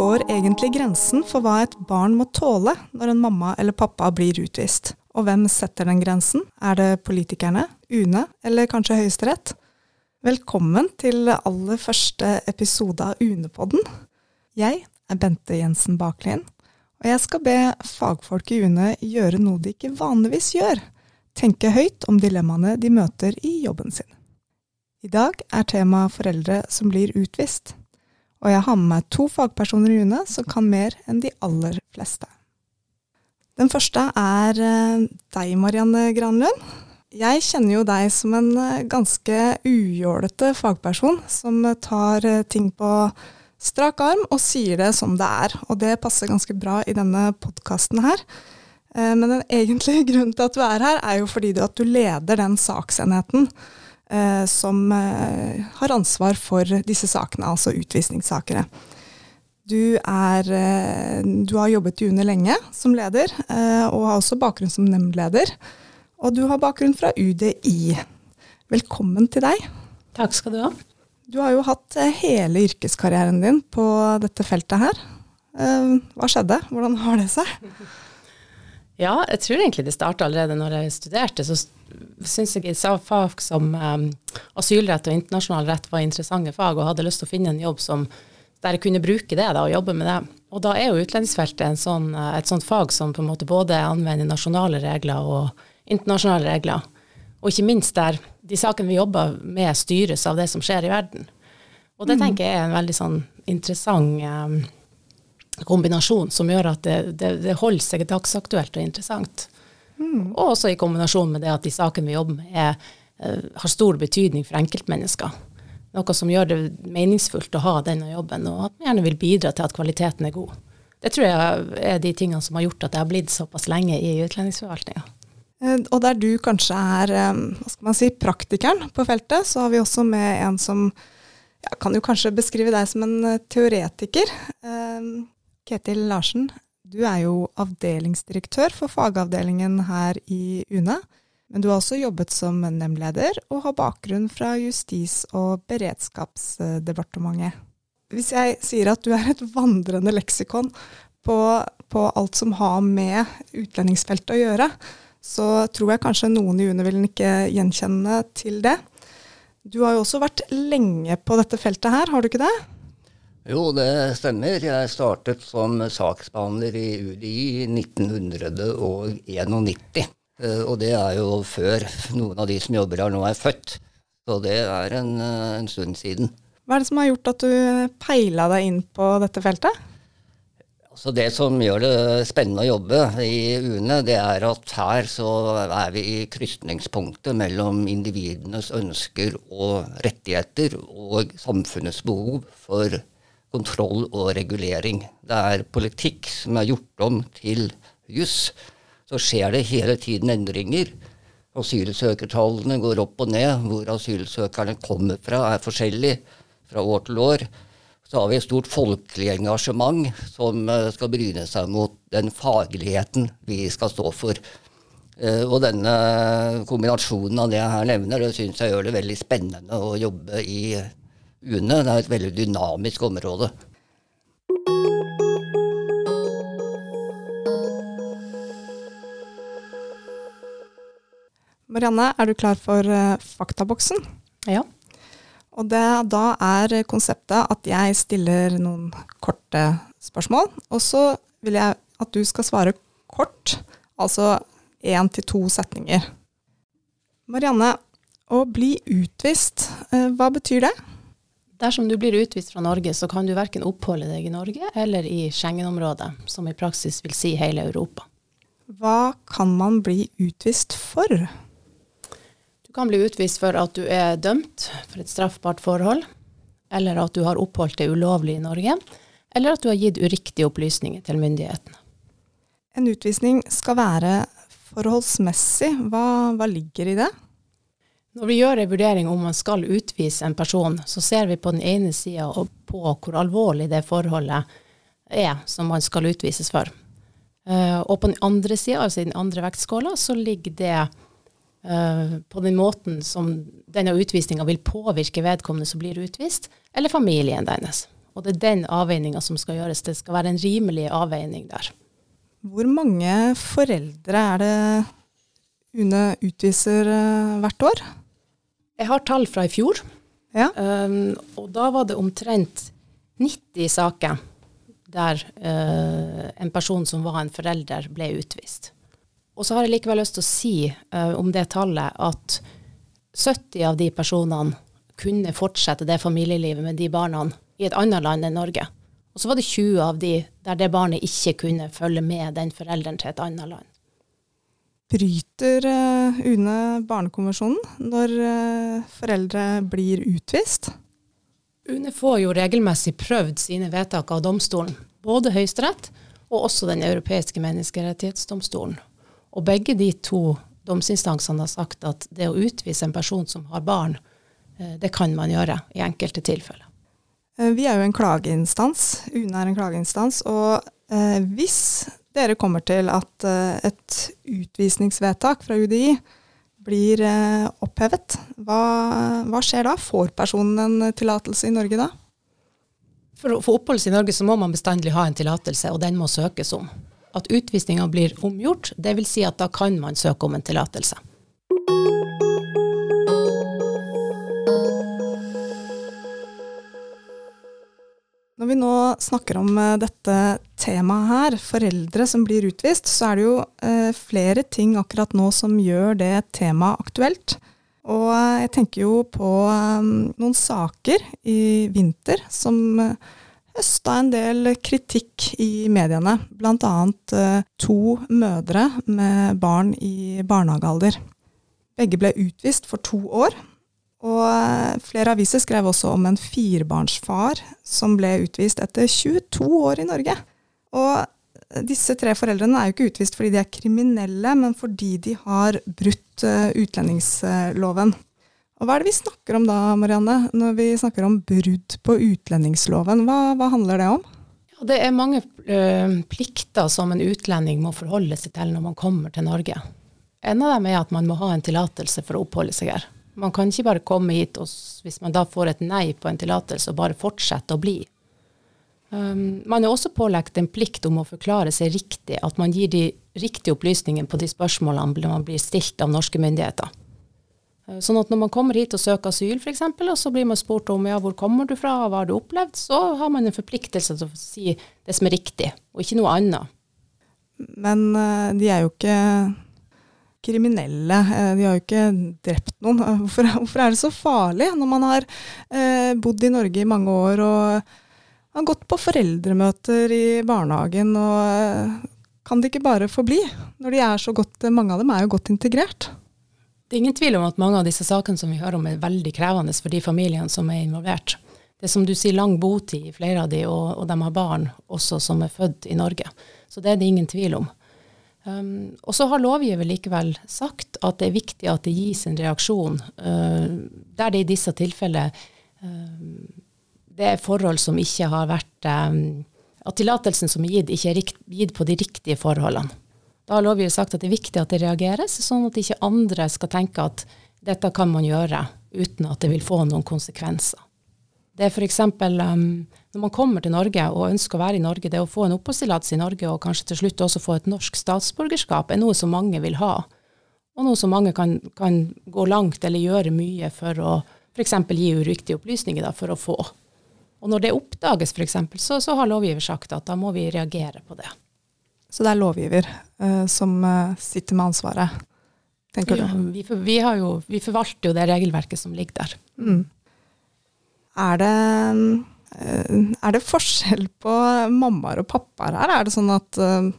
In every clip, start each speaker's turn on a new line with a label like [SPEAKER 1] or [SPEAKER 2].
[SPEAKER 1] går egentlig grensen for hva et barn må tåle når en mamma eller pappa blir utvist? Og hvem setter den grensen? Er det politikerne, UNE eller kanskje Høyesterett? Velkommen til aller første episode av UNE-podden. Jeg er Bente Jensen Baklien, og jeg skal be fagfolk i UNE gjøre noe de ikke vanligvis gjør, tenke høyt om dilemmaene de møter i jobben sin. I dag er temaet foreldre som blir utvist og jeg har med meg to fagpersoner i UNE som kan mer enn de aller fleste. Den første er eh, deg, Marianne Granlund. Jeg kjenner jo deg som en eh, ganske ujålete fagperson, som tar eh, ting på strak arm og sier det som det er. Og det passer ganske bra i denne podkasten her. Men den egentlige grunnen til at du er her, er jo fordi at du leder den saksenheten som eh, har ansvar for disse sakene, altså utvisningssakere. Du, er, eh, du har jobbet i UNE lenge som leder, eh, og har også bakgrunn som nemndleder. Og du har bakgrunn fra UDI. Velkommen til deg.
[SPEAKER 2] Takk skal du ha.
[SPEAKER 1] Du har jo hatt eh, hele yrkeskarrieren din på dette feltet her. Eh, hva skjedde? Hvordan har det seg?
[SPEAKER 2] Ja, jeg tror egentlig det starta allerede når jeg studerte. Så syns jeg fag som um, asylrett og internasjonal rett var interessante fag, og hadde lyst til å finne en jobb som, der jeg kunne bruke det da, og jobbe med det. Og da er jo utlendingsfeltet sånn, eh, et sånt fag som på en måte både anvender nasjonale regler og internasjonale regler. Og ikke minst der de sakene vi jobber med, styres av det som skjer i verden. Og det mm. tenker jeg er en veldig sånn interessant um, kombinasjon som gjør at det, det, det holder seg dagsaktuelt og interessant. Mm. Og også i kombinasjon med det at de sakene vi jobber med, er, uh, har stor betydning for enkeltmennesker. Noe som gjør det meningsfullt å ha denne jobben, og at vi gjerne vil bidra til at kvaliteten er god. Det tror jeg er de tingene som har gjort at jeg har blitt såpass lenge i utlendingsforvaltninga.
[SPEAKER 1] Eh, og der du kanskje er eh, hva skal man si, praktikeren på feltet, så har vi også med en som ja, kan jo kanskje beskrive deg som en teoretiker. Ketil Larsen, du er jo avdelingsdirektør for fagavdelingen her i UNE. Men du har også jobbet som nemndleder, og har bakgrunn fra Justis- og beredskapsdepartementet. Hvis jeg sier at du er et vandrende leksikon på, på alt som har med utlendingsfeltet å gjøre, så tror jeg kanskje noen i UNE vil ikke gjenkjenne til det. Du har jo også vært lenge på dette feltet her, har du ikke det?
[SPEAKER 3] Jo, det stemmer. Jeg startet som saksbehandler i UDI i 1991. Eh, og det er jo før noen av de som jobber her nå er født. Så det er en, eh, en stund siden.
[SPEAKER 1] Hva er det som har gjort at du peila deg inn på dette feltet?
[SPEAKER 3] Så det som gjør det spennende å jobbe i UNE, det er at her så er vi i krysningspunktet mellom individenes ønsker og rettigheter og samfunnets behov for kontroll og regulering. Det er politikk som er gjort om til juss. Så skjer det hele tiden endringer. Asylsøkertallene går opp og ned. Hvor asylsøkerne kommer fra er forskjellig fra år til år. Så har vi et stort folkelig engasjement som eh, skal bryne seg mot den fagligheten vi skal stå for. Eh, og denne kombinasjonen av det jeg her nevner, det syns jeg gjør det veldig spennende å jobbe i UNE. Det er et veldig dynamisk område.
[SPEAKER 1] Marianne, er du klar for uh, faktaboksen?
[SPEAKER 2] Ja.
[SPEAKER 1] Og det, da er konseptet at jeg stiller noen korte spørsmål, og så vil jeg at du skal svare kort, altså én til to setninger. Marianne, å bli utvist, uh, hva betyr det?
[SPEAKER 2] Dersom du blir utvist fra Norge, så kan du verken oppholde deg i Norge eller i Schengen-området, som i praksis vil si hele Europa.
[SPEAKER 1] Hva kan man bli utvist for?
[SPEAKER 2] Du kan bli utvist for at du er dømt for et straffbart forhold, eller at du har oppholdt deg ulovlig i Norge, eller at du har gitt uriktige opplysninger til myndighetene.
[SPEAKER 1] En utvisning skal være forholdsmessig. Hva, hva ligger i det?
[SPEAKER 2] Når vi gjør en vurdering om man skal utvise en person, så ser vi på den ene sida på hvor alvorlig det forholdet er som man skal utvises for. Uh, og på den andre sida, altså i den andre vektskåla, så ligger det uh, på den måten som denne utvisninga vil påvirke vedkommende som blir utvist, eller familien deres. Og det er den avveininga som skal gjøres. Det skal være en rimelig avveining der.
[SPEAKER 1] Hvor mange foreldre er det UNE utviser uh, hvert år?
[SPEAKER 2] Jeg har tall fra i fjor.
[SPEAKER 1] Ja.
[SPEAKER 2] Um, og da var det omtrent 90 saker der uh, en person som var en forelder, ble utvist. Og så har jeg likevel lyst til å si uh, om det tallet at 70 av de personene kunne fortsette det familielivet med de barna i et annet land enn Norge. Og så var det 20 av de der det barnet ikke kunne følge med den forelderen til et annet land.
[SPEAKER 1] Bryter uh, UNE barnekonvensjonen når uh, foreldre blir utvist?
[SPEAKER 2] UNE får jo regelmessig prøvd sine vedtak av domstolen, både Høyesterett og også Den europeiske menneskerettighetsdomstolen. Og begge de to domsinstansene har sagt at det å utvise en person som har barn, uh, det kan man gjøre i enkelte tilfeller.
[SPEAKER 1] Vi er jo en klageinstans. UNE er en klageinstans. Og hvis dere kommer til at uh, et utvisningsvedtak fra UDI blir uh, opphevet, hva, hva, skjer da? Får personen en tillatelse i Norge da?
[SPEAKER 2] For å få oppholdelse i Norge så må man bestandig ha en tillatelse, og den må søkes om. At utvisninga blir omgjort, dvs. Si at da kan man søke om en tillatelse.
[SPEAKER 1] Når vi nå snakker om uh, dette temaet her, foreldre som blir utvist, så er det jo eh, flere ting akkurat nå som gjør det temaet aktuelt. Og jeg tenker jo på eh, noen saker i vinter som høsta en del kritikk i mediene. Blant annet to mødre med barn i barnehagealder. Begge ble utvist for to år og eh, flere aviser skrev også om en firebarnsfar som ble utvist etter 22 år i Norge. Og disse tre foreldrene er jo ikke utvist fordi de er kriminelle, men fordi de har brutt eh, utlendingsloven. Og Hva er det vi snakker om da, Marianne, når vi snakker om brudd på utlendingsloven? Hva, hva handler det om?
[SPEAKER 2] Ja, det er mange øh, plikter som en utlending må forholde seg til når man kommer til Norge. En av dem er at man må ha en tillatelse for å oppholde seg her. Man kan ikke bare komme hit, og hvis man da får et nei på en tillatelse, og bare fortsette å bli. Um, man er også pålagt en plikt om å forklare seg riktig, at man gir de riktige opplysningene på de spørsmålene man blir stilt av norske myndigheter. Uh, sånn at når man kommer hit og søker asyl, f.eks., og så blir man spurt om ja, hvor kommer du fra, hva har du opplevd, så har man en forpliktelse til å si det som er riktig, og ikke noe annet.
[SPEAKER 1] Men uh, de er jo ikke kriminelle. Eh, de har jo ikke drept noen. Hvorfor, hvorfor, er det så farlig når man har bodd i Norge i mange år og har gått på foreldremøter i barnehagen? og eh, Kan de ikke bare få bli? Når de er så godt, Mange av dem er jo godt integrert.
[SPEAKER 2] Det er ingen tvil om at mange av disse sakene som vi hører om er veldig krevende for de familiene som er involvert. Det er som du sier lang botid i flere av de, og, og de har barn også som er født i Norge. Så det er det ingen tvil om. Um, og så har lovgiver likevel sagt at det er viktig at det gis en reaksjon uh, der det i disse tilfellene uh, det er forhold som ikke har vært um, At tillatelsen som er gitt, ikke er gitt på de riktige forholdene. Da har lovgiver sagt at det er viktig at det reageres, sånn at ikke andre skal tenke at dette kan man gjøre uten at det vil få noen konsekvenser. Det er f.eks. Um, når man kommer til Norge og ønsker å være i Norge, det å få en oppholdstillatelse i Norge og kanskje til slutt også få et norsk statsborgerskap, er noe som mange vil ha. Og noe som mange kan, kan gå langt eller gjøre mye for å f.eks. gi uriktige opplysninger da, for å få. Og når det oppdages f.eks., så, så har lovgiver sagt at da må vi reagere på det.
[SPEAKER 1] Så det er lovgiver uh, som uh, sitter med ansvaret, tenker
[SPEAKER 2] ja, du? Vi, for, vi, jo, vi, forvalter jo det regelverket som ligger der.
[SPEAKER 1] Mm. Er det Eh, er det forskjell på mammaer og pappaer her? Er det sånn at eh,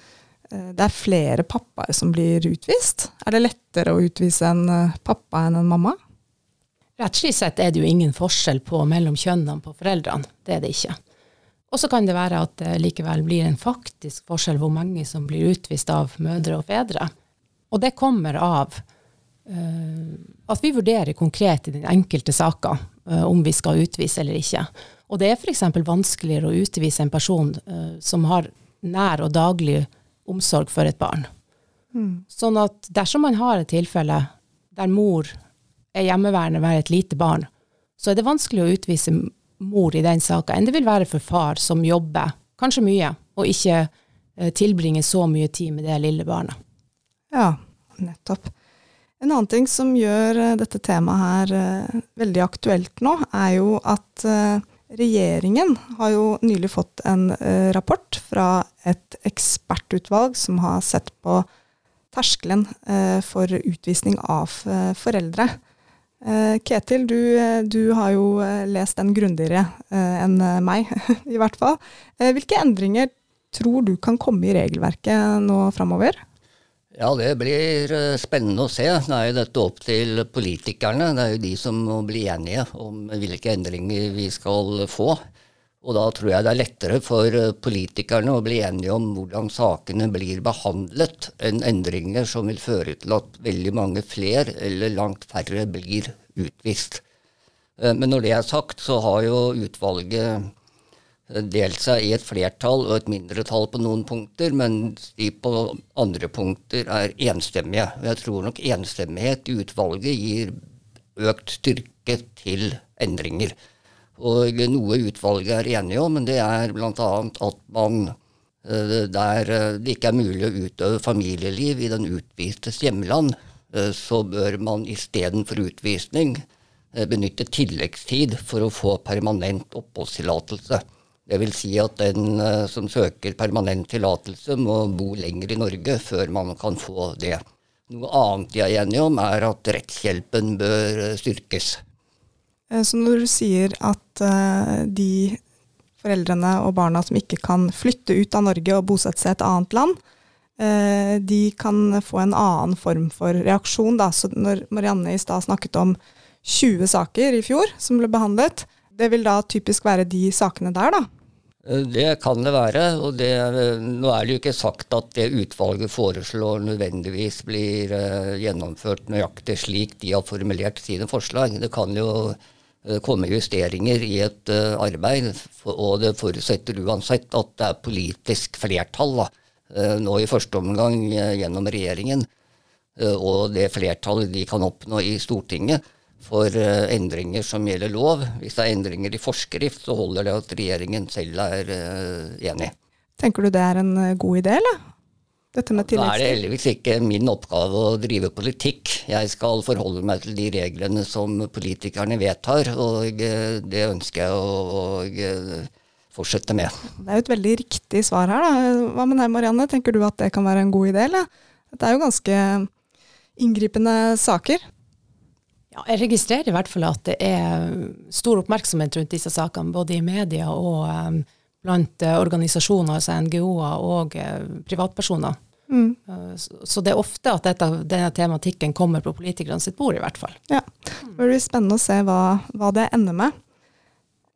[SPEAKER 1] det er flere pappaer som blir utvist? Er det lettere å utvise en eh, pappa enn en mamma?
[SPEAKER 2] Rettslig sett er det jo ingen forskjell på mellom kjønnene på foreldrene. Det er det ikke. Og så kan det være at det likevel blir en faktisk forskjell hvor mange som blir utvist av mødre og fedre. Og det kommer av uh, at vi vurderer konkret i den enkelte saka uh, om vi skal utvise eller ikke. Og det er f.eks. vanskeligere å utvise en person uh, som har nær og daglig omsorg for et barn. Mm. Sånn at dersom man har et tilfelle der mor er hjemmeværende være et lite barn, så er det vanskelig å utvise mor i den saka enn det vil være for far, som jobber kanskje mye, og ikke eh, tilbringer så mye tid med det lille barnet.
[SPEAKER 1] Ja, nettopp. En annen ting som gjør eh, dette temaet her eh, veldig aktuelt nå, er jo at regjeringen har jo nylig fått en rapport fra et ekspertutvalg som har sett på terskelen for utvisning av foreldre. Eh, Ketil, du, eh, du, har jo eh, lest den grundigere enn meg, i hvert fall. hvilke endringer tror du kan komme i regelverket nå framover?
[SPEAKER 3] Ja, det blir spennende å se. Nå er jo dette opp til politikerne. Det er jo de som må bli enige om hvilke endringer vi skal få. Og da tror jeg det er lettere for eh, politikerne å bli enige om hvordan sakene blir behandlet, enn endringer som vil føre til at veldig mange flere eller langt færre blir utvist. Eh, men når det er sagt, så har jo utvalget eh, delt seg i et flertall og et mindretall på noen punkter, mens de på andre punkter er enstemmige. Jeg tror nok enstemmighet i utvalget gir økt styrke til endringer. Og noe utvalget er enige om, men det er bl.a. at man eh, der eh, det ikke er mulig å utøve familieliv i den utvistes hjemland, eh, så bør man istedenfor utvisning benytte tilleggstid for å få permanent oppholdstillatelse. Vil si at den som søker permanent tillatelse, må bo lenger i Norge før man kan få det. Noe annet de er enige om, er at rettshjelpen bør styrkes.
[SPEAKER 1] Eh, så når du sier at uh, de foreldrene og barna som ikke kan flytte ut av Norge og bosette seg i et annet land, uh, de kan få en annen form for reaksjon. Da. Så når Marianne i stad snakket om 20 saker i fjor som ble behandlet, det vil da typisk være de sakene der, da?
[SPEAKER 3] Det kan det være. og det, Nå er det jo ikke sagt at det utvalget foreslår nødvendigvis blir gjennomført nøyaktig slik de har formulert sine forslag. Det kan jo Eh, komme justeringer i et uh, arbeid, og det forutsetter uansett at det er politisk flertall da, uh, nå i første omgang gjennom regjeringen, og det flertallet de kan oppnå i Stortinget for endringer som gjelder lov. Hvis det er endringer i forskrift, så holder det at regjeringen selv er enig.
[SPEAKER 1] Tenker du det er en god idé, eller? Dette med
[SPEAKER 3] tilleggstid? Da er det heldigvis ikke min oppgave å drive politikk. Jeg skal forholde meg til de reglene som politikerne vedtar, og eh, det ønsker jeg å, å eh, fortsette med.
[SPEAKER 1] Det er jo et veldig riktig svar her. Da. Hva med deg Marianne, tenker du at det kan være en god idé? Eller? Det er jo ganske inngripende saker.
[SPEAKER 2] Ja, jeg registrerer i hvert fall at det er stor oppmerksomhet rundt disse sakene, både i media og um, blant uh, organisasjoner, altså NGO-er og uh, privatpersoner. Mm. Uh, så det er ofte at dette, denne tematikken kommer på politikerne sitt bord, i hvert fall.
[SPEAKER 1] Ja, Det blir spennende å se hva, hva det ender med.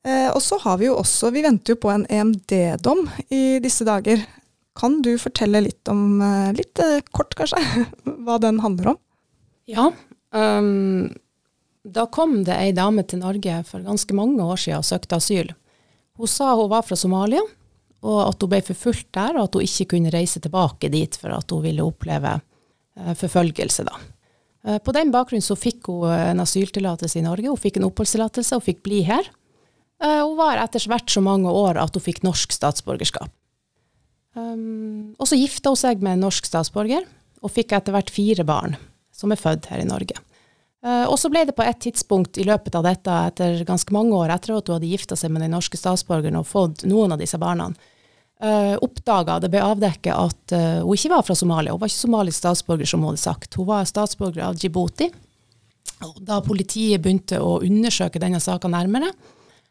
[SPEAKER 1] og så har vi jo også, vi venter jo på en EMD-dom i disse dager. Kan du fortelle litt om, litt kort kanskje, hva den handler om?
[SPEAKER 2] Ja, um, da kom det ei dame til Norge for ganske mange år siden og søkte asyl. Hun sa hun var fra Somalia, og at hun ble forfulgt der, og at hun ikke kunne reise tilbake dit for at hun ville oppleve uh, forfølgelse. da. Uh, på den bakgrunn fikk hun en asyltillatelse i Norge, hun fikk en oppholdstillatelse og fikk bli her. Hun var etter hvert så mange år at hun fikk norsk statsborgerskap. Og så gifta hun seg med en norsk statsborger, og fikk etter hvert fire barn som er født her i Norge. Uh, og så ble det på et tidspunkt i løpet av dette, etter ganske mange år etter at hun hadde gifta seg med den norske statsborgeren og fått noen av disse barna, uh, oppdaga det ble avdekket at uh, hun ikke var fra Somalia. Hun var ikke somalisk statsborger, som hun hadde sagt. Hun var statsborger av Djibouti. Og da politiet begynte å undersøke denne saka nærmere,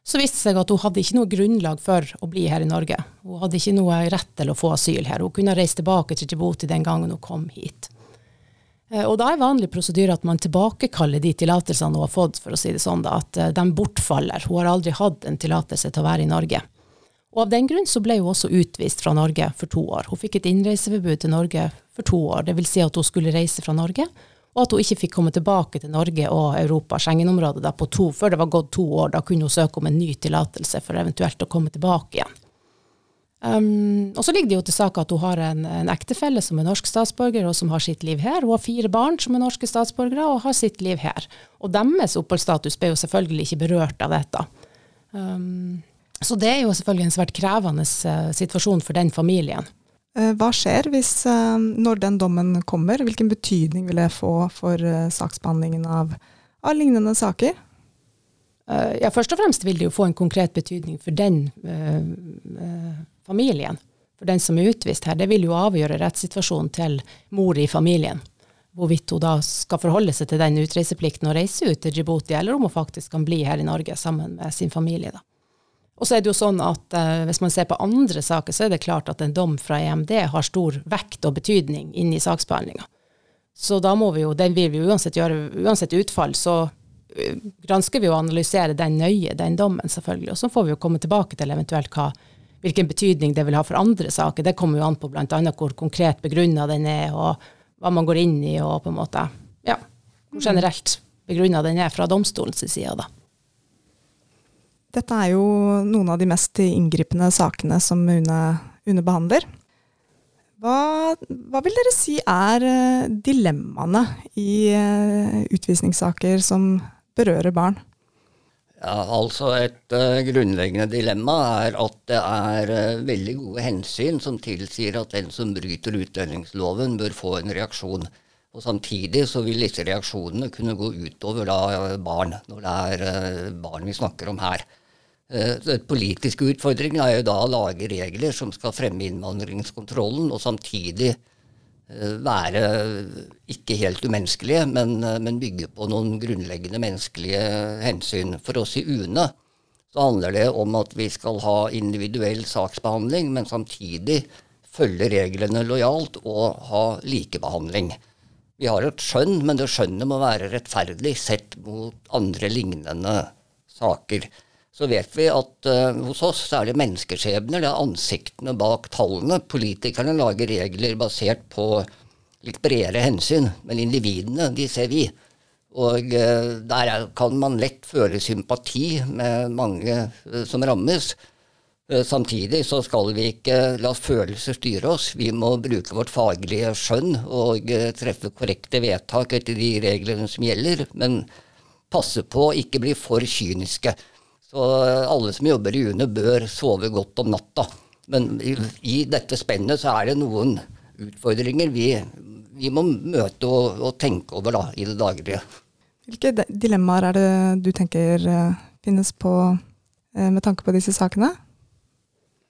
[SPEAKER 2] så viste det seg at hun hadde ikke noe grunnlag for å bli her i Norge. Hun hadde ikke noe rett til å få asyl her. Hun kunne reise tilbake til Djibouti den gangen hun kom hit. Eh, og da er vanlig prosedyre at man tilbakekaller de tillatelsene hun har fått, for å si det sånn, da, at eh, de bortfaller. Hun har aldri hatt en tillatelse til å være i Norge. Og av den grunn så ble hun også utvist fra Norge for to år. Hun fikk et innreiseforbud til Norge for to år, dvs. Si at hun skulle reise fra Norge, og at hun ikke fikk komme tilbake til Norge og Europa, Schengen-området, på to, før det var gått to år. Da kunne hun søke om en ny tillatelse for eventuelt å komme tilbake igjen. Um, og så ligger det jo til sak at hun har en, en, ektefelle som er norsk statsborger, og som har sitt liv her. Hun har fire barn som er norske statsborgere, og har sitt liv her. Og deres oppholdsstatus ble jo selvfølgelig ikke berørt av dette. Um, så det er jo selvfølgelig en svært krevende uh, situasjon for den familien.
[SPEAKER 1] Uh, hva skjer hvis, uh, når den dommen kommer, hvilken betydning vil det få for saksbehandlingen av, av lignende saker?
[SPEAKER 2] ja, Først og fremst vil det jo få en konkret betydning for den familien. For den som er utvist her. Det vil jo avgjøre rettssituasjonen til mor i familien hvorvidt hun da skal forholde seg til den utreiseplikten og reise ut til Djibouti, eller om hun faktisk kan bli her i Norge sammen med sin familie. da. Og så er det jo sånn at eh, Hvis man ser på andre saker, så er det klart at en dom fra EMD har stor vekt og betydning inn i saksbehandlinga. Så da må vi jo, den vil vi uansett gjøre, uansett utfall, så uh, gransker vi og analyserer den nøye, den dommen selvfølgelig. Og så får vi jo komme tilbake til eventuelt hva, hvilken betydning det vil ha for andre saker. Det kommer jo an på bl.a. hvor konkret begrunna den er, og hva man går inn i, og på en måte ja, hvor generelt begrunna den er fra domstolens side. da.
[SPEAKER 1] Dette er jo noen av de mest inngripende sakene som UNE, UNE behandler. Hva, hva, vil dere si er eh, dilemmaene i eh, utvisningssaker som berører barn?
[SPEAKER 3] Ja, altså Et uh, grunnleggende dilemma er at det er uh, veldig gode hensyn som tilsier at den som bryter utlendingsloven, bør få en reaksjon. Og Samtidig så vil disse reaksjonene kunne gå utover da, barn, når det er uh, barn vi snakker om her. Den politiske utfordringen er jo da å lage regler som skal fremme innvandringskontrollen, og samtidig Eh, være ikke helt umenneskelige, men, eh, men, bygge på noen grunnleggende menneskelige hensyn. For oss i UNE så handler det om at vi skal ha individuell saksbehandling, men samtidig følge reglene lojalt og ha likebehandling. Vi har et skjønn, men det skjønnet må være rettferdig sett mot andre lignende saker så vet vi at uh, hos oss så er det menneskeskjebner, det er ansiktene bak tallene. Politikerne lager regler basert på litt bredere hensyn, men individene, de ser vi. Og uh, der er, kan man lett føle sympati med mange uh, som rammes. Samtidig så skal vi ikke la følelser styre oss. Vi må bruke vårt faglige skjønn og treffe korrekte vedtak etter de reglene som gjelder, men passe på å ikke bli for kyniske. Så alle som jobber i UNE bør sove godt om natta. Men i, i dette spennet så er det noen utfordringer vi, vi må møte og, og, tenke over da, i det daglige.
[SPEAKER 1] Hvilke dilemmaer er det du tenker uh, finnes på uh, med tanke på disse sakene?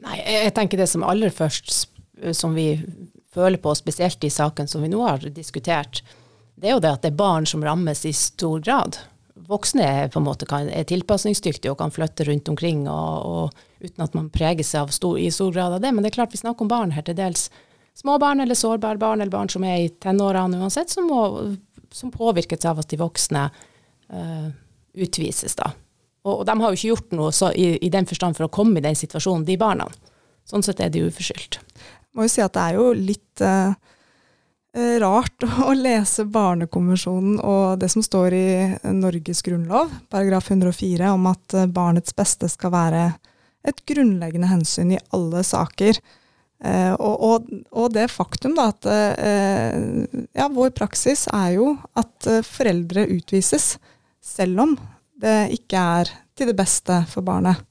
[SPEAKER 2] Nei, jeg tenker det som aller først som vi føler på, spesielt i saken som vi nå har diskutert, det er jo det at det er barn som rammes i stor grad voksne på en måte kan, er tilpasningsdyktige og kan flytte rundt omkring og, og, uten at man preger seg stor, i stor grad av det. Men det er klart vi snakker om barn her, til dels små barn eller sårbare barn eller barn som er i tenårene uansett, som, må, som påvirkes av at de voksne uh, utvises. da. Og, og, de har jo ikke gjort noe så, i, i, den forstand for å komme i den situasjonen, de barna. Sånn sett er de uforskyldt.
[SPEAKER 1] Må jo si at det er jo litt uh rart å lese Barnekonvensjonen og det som står i Norges grunnlov, paragraf 104, om at eh, barnets beste skal være et grunnleggende hensyn i alle saker. Eh, og, og, og, det faktum da, at ja, vår praksis er jo at foreldre utvises, selv om det ikke er til det beste for barnet.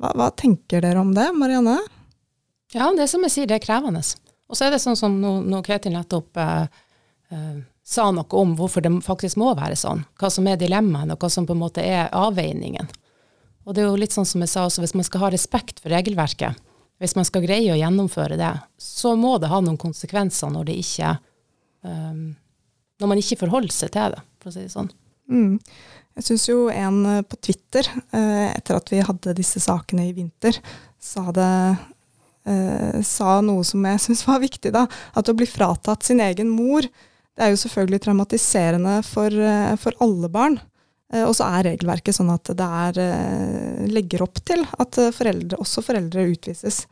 [SPEAKER 1] Hva, hva tenker dere om det, Marianne?
[SPEAKER 2] Ja, det som jeg sier, det er krevende. Og så er det sånn som når Ketil nettopp eh, eh, sa noe om hvorfor det faktisk må være sånn, hva som er dilemmaet, og hva som på en måte er avveiningen. Og det er jo litt sånn som jeg sa også, hvis man skal ha respekt for regelverket, hvis man skal greie å gjennomføre det, så må det ha noen konsekvenser når det ikke um, Når man ikke forholder seg til det, for å si det sånn.
[SPEAKER 1] Mm. Jeg syns jo en eh, på Twitter, etter at vi hadde disse sakene i vinter, sa det eh, sa noe som jeg syns var viktig. da, At å bli fratatt sin egen mor, det er jo selvfølgelig traumatiserende for, eh, for alle barn. Eh, og så er regelverket sånn at det er, eh, legger opp til at foreldre, også foreldre utvises.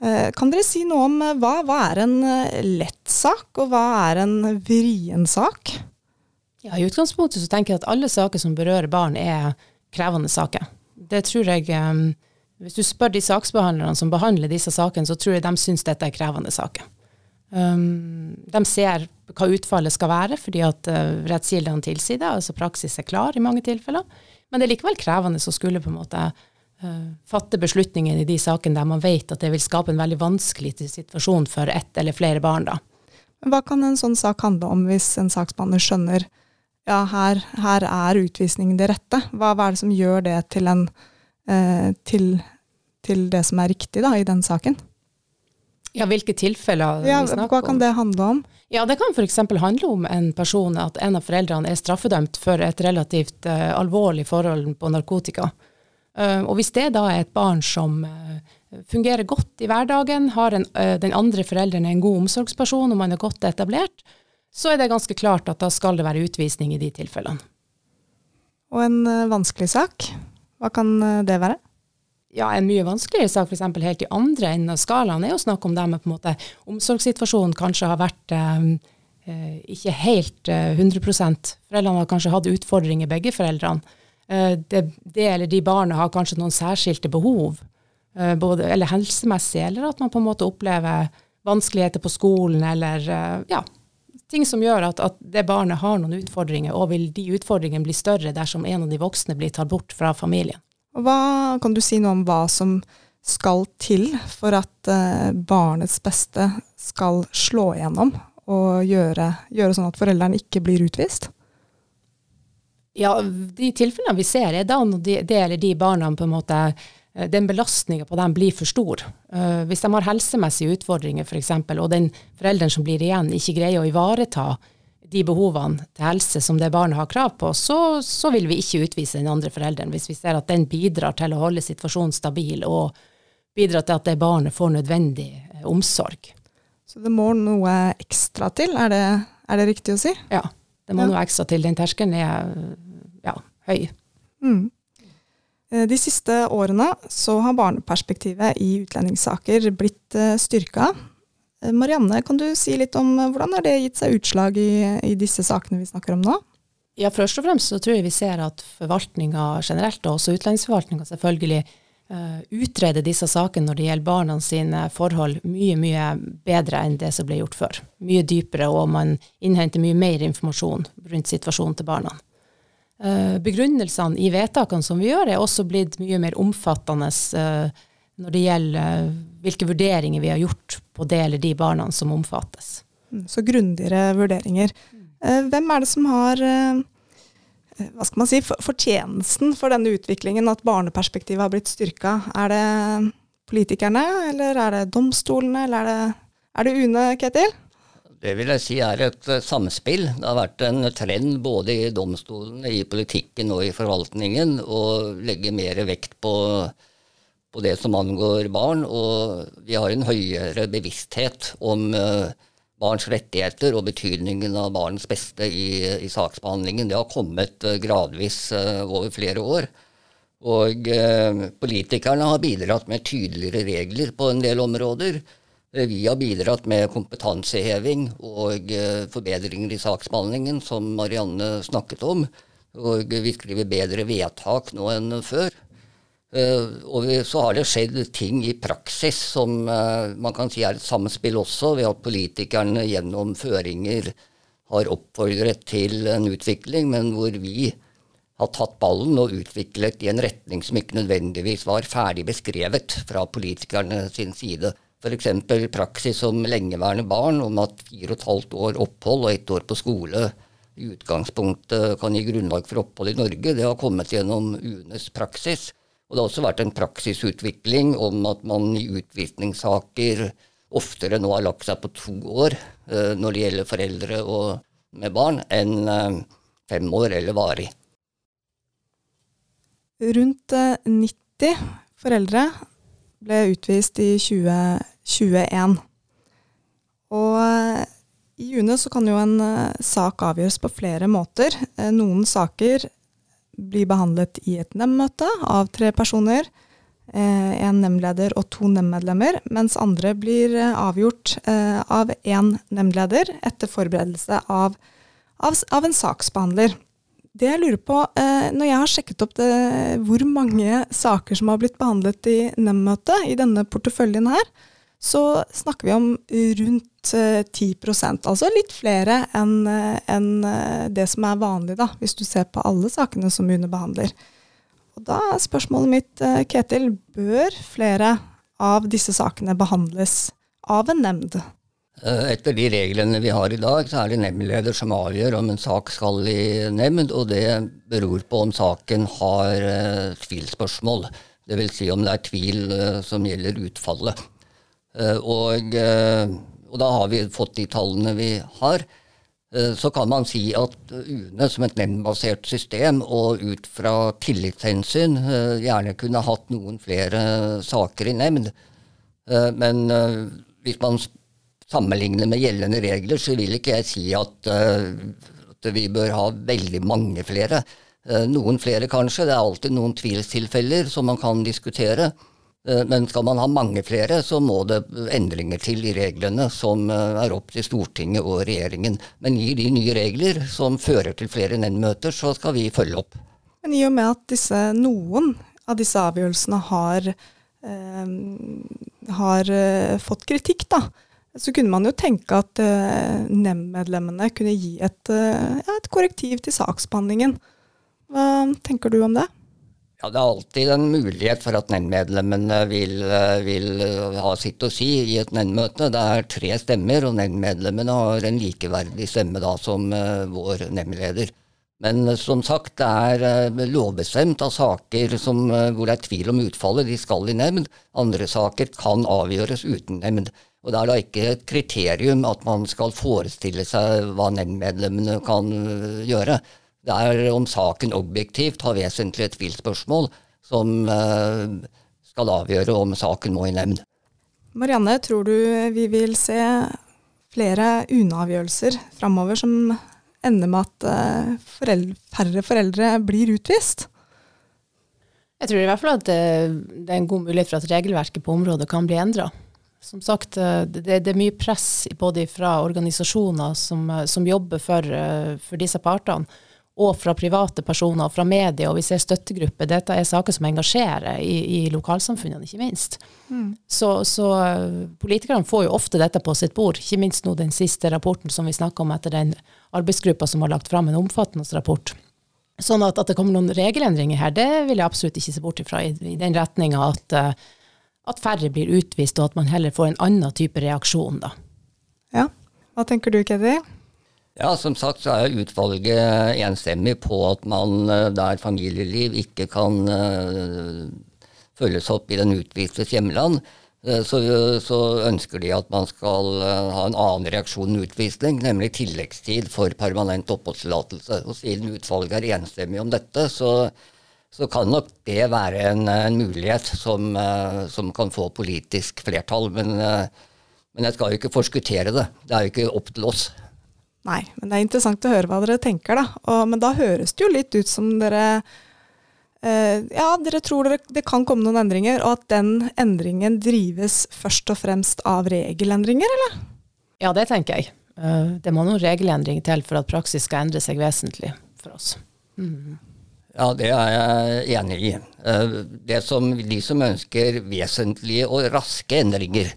[SPEAKER 1] Eh, kan dere si noe om hva, hva er en lett sak, og hva er en vrien sak?
[SPEAKER 2] Ja, I utgangspunktet så tenker jeg at alle saker som berører barn, er krevende saker. Det tror jeg um, hvis du spør de saksbehandlerne som behandler disse sakene, så tror jeg de syns dette er krevende saker. Um, de ser hva utfallet skal være, fordi at uh, rettskildene tilsier det, altså praksis er klar i mange tilfeller. Men det er likevel krevende å skulle på en måte uh, fatte beslutningen i de sakene der man vet at det vil skape en veldig vanskelig situasjon for ett eller flere barn. da.
[SPEAKER 1] Hva kan en sånn sak handle om hvis en saksbehandler skjønner ja, her, her er utvisning det rette? Hva, hva, er det som gjør det til, en, til, til det som er riktig da, i den saken?
[SPEAKER 2] Ja, hvilke tilfeller
[SPEAKER 1] ja, vi snakker om? Hva kan det handle om?
[SPEAKER 2] Ja, Det kan f.eks. handle om en person, at en av foreldrene er straffedømt for et relativt uh, alvorlig forhold på narkotika. Uh, og hvis det da er et barn som uh, fungerer godt i hverdagen, har en, den andre forelderen en god omsorgsperson og man er godt etablert, så er det ganske klart at da skal det være utvisning i de tilfellene.
[SPEAKER 1] Og en vanskelig sak, hva kan det være?
[SPEAKER 2] ja, en mye vanskeligere sak, f.eks. helt i andre enden av skalaen, er å snakke om det med på en måte omsorgssituasjonen kanskje har vært eh, eh ikke helt eh, 100% Foreldrene har kanskje hatt utfordringer, begge foreldrene. Eh, det, det, eller de barna har kanskje noen særskilte behov, eh, både, eller helsemessig, eller at man på en måte opplever vanskeligheter på skolen, eller eh, ja, ting som gjør at, at, det barnet har noen utfordringer, og vil de utfordringene bli større dersom en av de voksne blir tatt bort fra familien.
[SPEAKER 1] Hva, kan du si noe om hva som skal til for at eh, barnets beste skal slå igjennom og gjøre, gjøre sånn at foreldrene ikke blir utvist?
[SPEAKER 2] Ja, de tilfellene vi ser, er da når det eller de barna på en måte den belastninga på dem blir for stor. Uh, hvis de har helsemessige utfordringer f.eks., og den forelderen som blir igjen, ikke greier å ivareta de behovene til helse som det barnet har krav på, så, så, vil vi ikke utvise den andre forelderen hvis vi ser at den bidrar til å holde situasjonen stabil og bidrar til at det barnet får nødvendig eh, omsorg.
[SPEAKER 1] Så det må noe ekstra til, er det, er det riktig å si?
[SPEAKER 2] Ja, det må ja. noe ekstra til. Den terskelen er ja, høy. Mm.
[SPEAKER 1] Eh, de siste årene så har barneperspektivet i utlendingssaker blitt eh, styrka. Eh, Marianne, kan du si litt om hvordan har det gitt seg utslag i, i disse sakene vi snakker om nå?
[SPEAKER 2] Ja, Først og fremst så tror jeg vi ser at forvaltninga generelt, og også utlendingsforvaltninga selvfølgelig, utreder disse sakene når det gjelder barna sine forhold, mye mye bedre enn det som ble gjort før. Mye dypere, og man innhenter mye mer informasjon rundt situasjonen til barna. Uh, begrunnelsene i vedtakene som vi gjør, er også blitt mye mer omfattende. Uh, når det gjelder eh, hvilke vurderinger vi har gjort på det eller de barna som omfattes.
[SPEAKER 1] Mm, så grundigere vurderinger. Eh, hvem er det som har eh, hva skal man si, fortjenesten for denne utviklingen, at barneperspektivet har blitt styrka? Er det politikerne, eller er det domstolene, eller er det, er det UNE, Ketil?
[SPEAKER 3] Det vil jeg si er et samspill. Det har vært en trend både i domstolene, i politikken og i forvaltningen å legge mer vekt på på det som angår barn, og vi har en høyere bevissthet om uh, barns rettigheter og betydningen av barns beste i, i saksbehandlingen. Det har kommet uh, gradvis over flere år. Og politikerne har bidratt med tydeligere regler på en del områder. Vi har bidratt med kompetanseheving og forbedringer i saksbehandlingen, som Marianne snakket om. Og vi skriver bedre vedtak nå enn før. Uh, og så har det skjedd ting i praksis som uh, man kan si er et samspill også, ved at politikerne gjennom føringer har oppfordret til en utvikling, men hvor vi har tatt ballen og utviklet i en retning som ikke nødvendigvis var ferdig beskrevet fra politikerne sin side. F.eks. praksis om lengeværende barn, om at fire og et halvt år opphold og ett år på skole i utgangspunktet kan gi grunnlag for opphold i Norge. Det har kommet gjennom UNEs praksis. Og det har også vært en praksisutvikling om at man i utvisningssaker oftere nå har lagt seg på to år uh, når det gjelder foreldre med barn, enn uh, fem år eller varig.
[SPEAKER 1] Rundt uh, eh, 90 foreldre ble utvist i 2021. Og i juni så kan jo en sak avgjøres på flere måter. Noen saker blir behandlet i et nemndmøte av tre personer. Eh, en nemndleder og to nemndmedlemmer, mens andre blir eh, avgjort eh, av én nemndleder etter forberedelse av, av, av, en saksbehandler. Det jeg lurer på, Når jeg har sjekket opp det, hvor mange saker som har blitt behandlet i nemndmøtet i denne porteføljen her, så snakker vi om rundt 10% altså litt flere enn en det som er vanlig, da, hvis du ser på alle sakene som UNE behandler. Og da er spørsmålet mitt, Ketil, bør flere av disse sakene behandles av en nemnd?
[SPEAKER 3] Eh, etter de reglene vi har i dag, så er det nemndleder som avgjør om en sak skal i nemnd, og det beror på om saken har tvilspørsmål. Dvs. Si om det er tvil som gjelder utfallet. Uh, og, og, da har vi fått de tallene vi har. Så kan man si at UNE som et nemndbasert system, og ut fra tillitshensyn, gjerne kunne hatt noen flere saker i nemnd. Men hvis man sammenligner med gjeldende regler, så vil ikke jeg si at, at vi bør ha veldig mange flere. Noen flere kanskje, det er alltid noen tvilstilfeller som man kan diskutere. Uh, men skal man ha mange flere, så må det endringer til i reglene som er opp til Stortinget og regjeringen. Men gir de nye regler som fører til flere nemndmøter, så skal vi følge opp.
[SPEAKER 1] Men i og med at disse, noen av disse avgjørelsene har, har fått kritikk, da, så kunne man jo tenke at eh, nemndmedlemmene kunne gi et, eh, et, korrektiv til saksbehandlingen. Hva tenker du om det?
[SPEAKER 3] Ja, Det er alltid en mulighet for at nemndmedlemmene vil, eh, vil, ha sitt å si i et nemndmøte. Det er tre stemmer, og nemndmedlemmene har en likeverdig stemme da som uh, vår nemndleder. Men som sagt, det er lovbestemt av saker som, hvor det er tvil om utfallet, de skal i nemnd. Andre saker kan avgjøres uten nemnd. Og Det er da ikke et kriterium at man skal forestille seg hva nemndmedlemmene kan gjøre. Det er om saken objektivt har vesentlige tvilsspørsmål som øh, skal avgjøre om saken må i nemnd.
[SPEAKER 1] Marianne, tror du vi vil se flere unavgjørelser framover som ender med at øh, foreldre, færre foreldre blir utvist?
[SPEAKER 2] Jeg tror i hvert fall at det, det er en god mulighet for at regelverket på området kan bli endra som sagt, eh, det, det, er mye press både fra organisasjoner som, eh, som jobber for, eh, for, disse partene, og fra private personer og fra media, og vi ser støttegrupper. Dette er saker som engasjerer i, i lokalsamfunnene, ikke minst. Mm. Så, så, politikerne får jo ofte dette på sitt bord, ikke minst nå den siste rapporten som vi snakka om etter den arbeidsgruppa som har lagt fram en omfattende rapport. Sånn at, at det kommer noen regelendringer her, det vil jeg absolutt ikke se bort ifra, i, i den retninga at uh, at færre blir utvist, og at man heller får en annen type reaksjon, da.
[SPEAKER 1] Ja. Hva tenker du, Keddy?
[SPEAKER 3] Ja, som sagt så er utvalget enstemmig på at man eh, der familieliv ikke kan uh, følges opp i den utvistes hjemland, uh, så, så, ønsker de at man skal ha en annen reaksjon enn utvisning, nemlig tilleggstid for permanent oppholdstillatelse. Og siden utvalget er enstemmig om dette, så så kan nok det være en, en mulighet som, som, kan få politisk flertall. Men, men, jeg skal jo ikke forskuttere det. Det er jo ikke opp til oss.
[SPEAKER 1] Nei, men det er interessant å høre hva dere tenker, da. Og, men da høres det jo litt ut som dere eh, Ja, dere tror dere, det kan komme noen endringer, og at den endringen drives først og fremst av regelendringer, eller?
[SPEAKER 2] Ja, det tenker jeg. det må noen regelendringer til for at praksis skal endre seg vesentlig for oss. Mm.
[SPEAKER 3] Ja, det er jeg enig i. Eh, det som, de som ønsker vesentlige og raske endringer,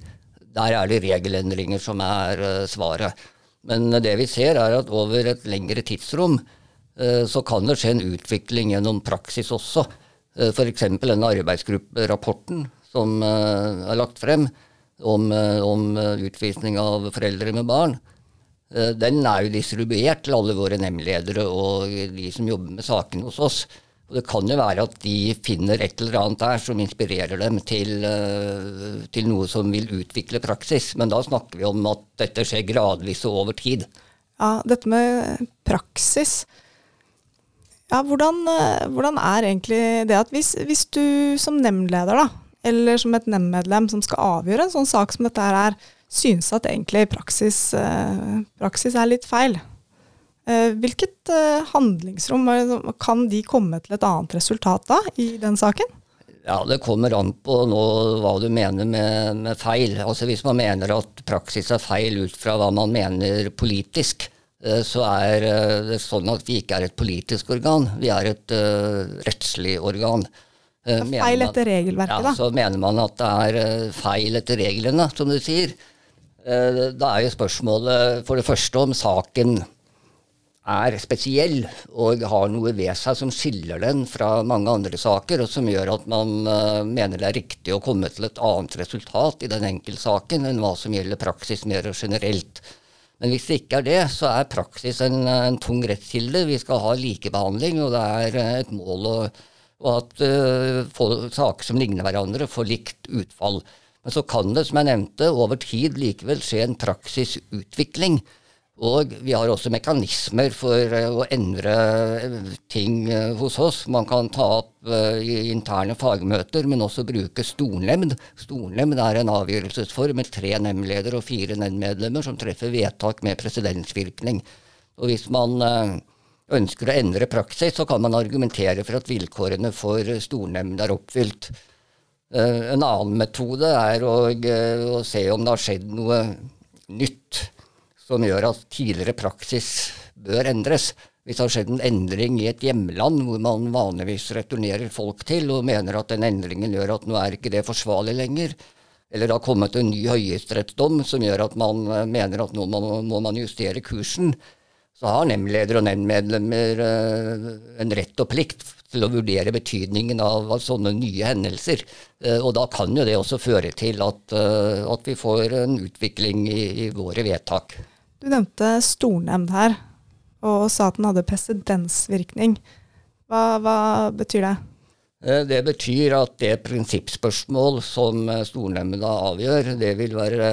[SPEAKER 3] der er det regelendringer som er eh, svaret. Men det vi ser, er at over et lengre tidsrom eh, så kan det skje en utvikling gjennom praksis også. F.eks. denne arbeidsgrupperapporten som er lagt frem om, om utvisning av foreldre med barn. Eh, den er jo distribuert til alle våre nemndledere og de som jobber med sakene hos oss. Og Det kan jo være at de finner et eller annet der som inspirerer dem til, eh, til noe som vil utvikle praksis. Men da snakker vi om at dette skjer gradvis og over tid.
[SPEAKER 1] Ja, dette med praksis. Ja, hvordan, eh, hvordan er egentlig det at hvis, hvis du som nemndleder, da, eller som et nemndmedlem som skal avgjøre en sånn sak som dette her er, synes at egentlig praksis, eh, praksis er litt feil. Eh, hvilket eh, handlingsrom kan de komme til et annet resultat da, i den saken?
[SPEAKER 3] Ja, Det kommer an på nå, hva du mener med, med, feil. Altså Hvis man mener at praksis er feil ut fra hva man mener politisk, så er det sånn at vi ikke er et politisk organ. Vi er et uh, rettslig organ. Eh,
[SPEAKER 1] Det er feil
[SPEAKER 3] man-
[SPEAKER 1] etter regelverket,
[SPEAKER 3] ja,
[SPEAKER 1] da.
[SPEAKER 3] Så mener man at det er eh, feil etter reglene, som du sier. Eh, Da er jo spørsmålet for det første om saken er spesiell og har noe ved seg som skiller den fra mange andre saker, og som gjør at man uh, mener det er riktig å komme til et annet resultat i den enkeltsaken enn hva som gjelder praksis mer generelt. Men hvis det ikke er det, så er praksis en, en tung rettskilde. Vi skal ha likebehandling, og det er eh, et mål å, at uh, få- saker som ligner hverandre, får likt utfall. Men så kan det, som jeg nevnte, over tid likevel skje en praksisutvikling. Og vi har også mekanismer for eh, å endre eh, ting eh, hos oss. Man kan ta opp interne fagmøter, men også bruke stornemnd. Stornemnd er en avgjørelsesform med tre nemndledere og fire nemndmedlemmer som treffer vedtak med presedensvirkning. Og hvis man ønsker å endre praksis, så kan man argumentere for at vilkårene for stornemnd er oppfylt. En annen metode er å, å se om det har skjedd noe nytt som gjør at tidligere praksis bør endres. Hvis det har skjedd en endring i et hjemland hvor man vanligvis returnerer folk til, og mener at den endringen gjør at nå er ikke det forsvarlig lenger, eller det har kommet en ny høyesterettsdom som gjør at man eh, mener at nå må, man justere kursen, så har nemndleder og nemndmedlemmer eh, en rett og plikt til å vurdere betydningen av, sånne nye hendelser. Eh, og da kan jo det også føre til at, at vi får en utvikling i, i våre vedtak.
[SPEAKER 1] Du nevnte stornemnd her, og sa at den hadde presedensvirkning. Hva, hva betyr det?
[SPEAKER 3] Eh, Det betyr at det prinsippspørsmål som eh, stornemnda avgjør, det vil være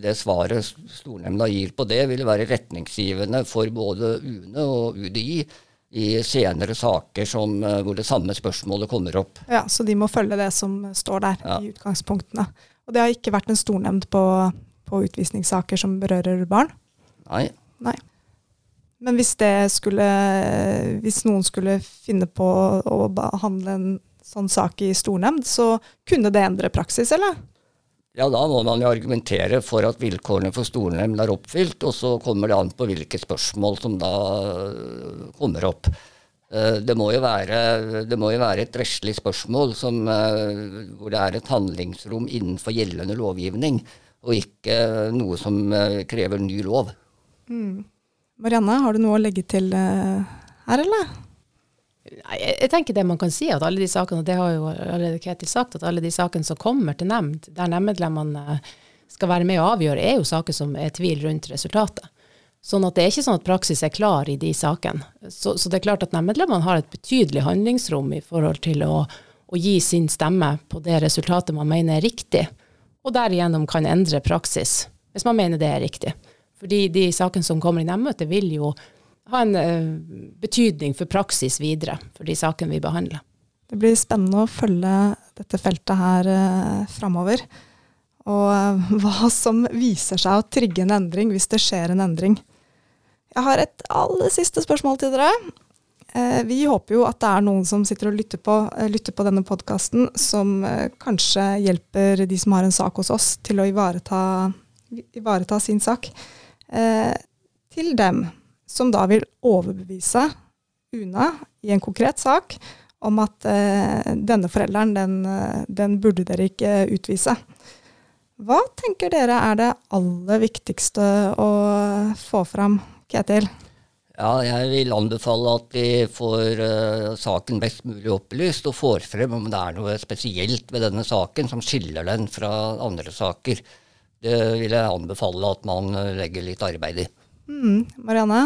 [SPEAKER 3] det svaret stornemnda gir på det, vil være retningsgivende for både UNE og UDI i senere saker som, eh, hvor det samme spørsmålet kommer opp.
[SPEAKER 1] Ja, Så de må følge det som står der
[SPEAKER 3] Ja.
[SPEAKER 1] i utgangspunktene. Og det har ikke vært en stornemnd på, på utvisningssaker som berører barn?
[SPEAKER 3] Nei.
[SPEAKER 1] Nei. Men hvis det skulle Hvis noen skulle finne på å behandle en sånn sak i stornemnd, så kunne det endre praksis, eller?
[SPEAKER 3] Ja, da må man jo argumentere for at vilkårene for stornemnd er oppfylt, og så kommer det an på hvilke spørsmål som da øh, kommer opp. Eh, Det må jo være, det må jo være et rettslig spørsmål som, eh, hvor det er et handlingsrom innenfor gjeldende lovgivning, og ikke noe som krever ny lov.
[SPEAKER 1] Marianne, har du noe å legge til eh, her, eller?
[SPEAKER 2] Jeg, jeg tenker det man kan si, at alle de sakene, og det har jo allerede Ketil sagt, at alle de sakene som kommer til nemnd, der nemndmedlemmene skal være med og avgjøre, er jo saker som er tvil rundt resultatet. Sånn at det er ikke sånn at praksis er klar i de sakene. Så, så det er klart at nemndmedlemmene har et betydelig handlingsrom i forhold til å, å gi sin stemme på det resultatet man mener er riktig, og derigjennom kan endre praksis, hvis man mener det er riktig. Fordi de sakene som kommer i nemndmøtet vil jo ha en eh, betydning for praksis videre, for de sakene vi behandler.
[SPEAKER 1] Det blir spennende å følge dette feltet her uh, framover. Og eh, hva som viser seg å trigge en endring hvis det skjer en endring. Jeg har et aller siste spørsmål til dere. Vi håper jo at det er noen som sitter og lytter på, lytter på denne podkasten, som kanskje hjelper de som har en sak hos oss, til å ivareta, ivareta sin sak. Eh, til dem som da vil overbevise UNA i en konkret sak om at eh, denne forelderen, den, eh, den burde dere ikke utvise. Hva tenker dere er det aller viktigste å få fram, Ketil?
[SPEAKER 3] Ja, jeg vil anbefale at vi får eh, saken best mulig opplyst, og får frem om det er noe spesielt ved denne saken som skiller den fra andre saker. Det vil jeg anbefale at man legger litt arbeid i.
[SPEAKER 1] Mm, Marianne?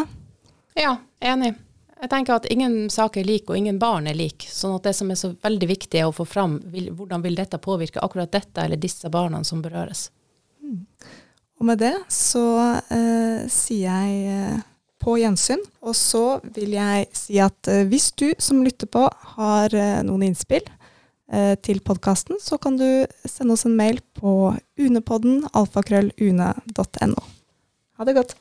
[SPEAKER 2] Ja, enig. Jeg tenker at ingen sak er lik, og ingen barn er lik. Sånn at det som er så veldig viktig, er å få fram vil, hvordan vil dette påvirke akkurat dette eller disse barna som berøres.
[SPEAKER 1] Og med det så eh, sier jeg eh, på gjensyn. Og så vil jeg si at eh, hvis du som lytter på har eh, noen innspill eh, til podkasten, så kan du sende oss en mail på unepodden alfakrøllune.no. Ha det godt.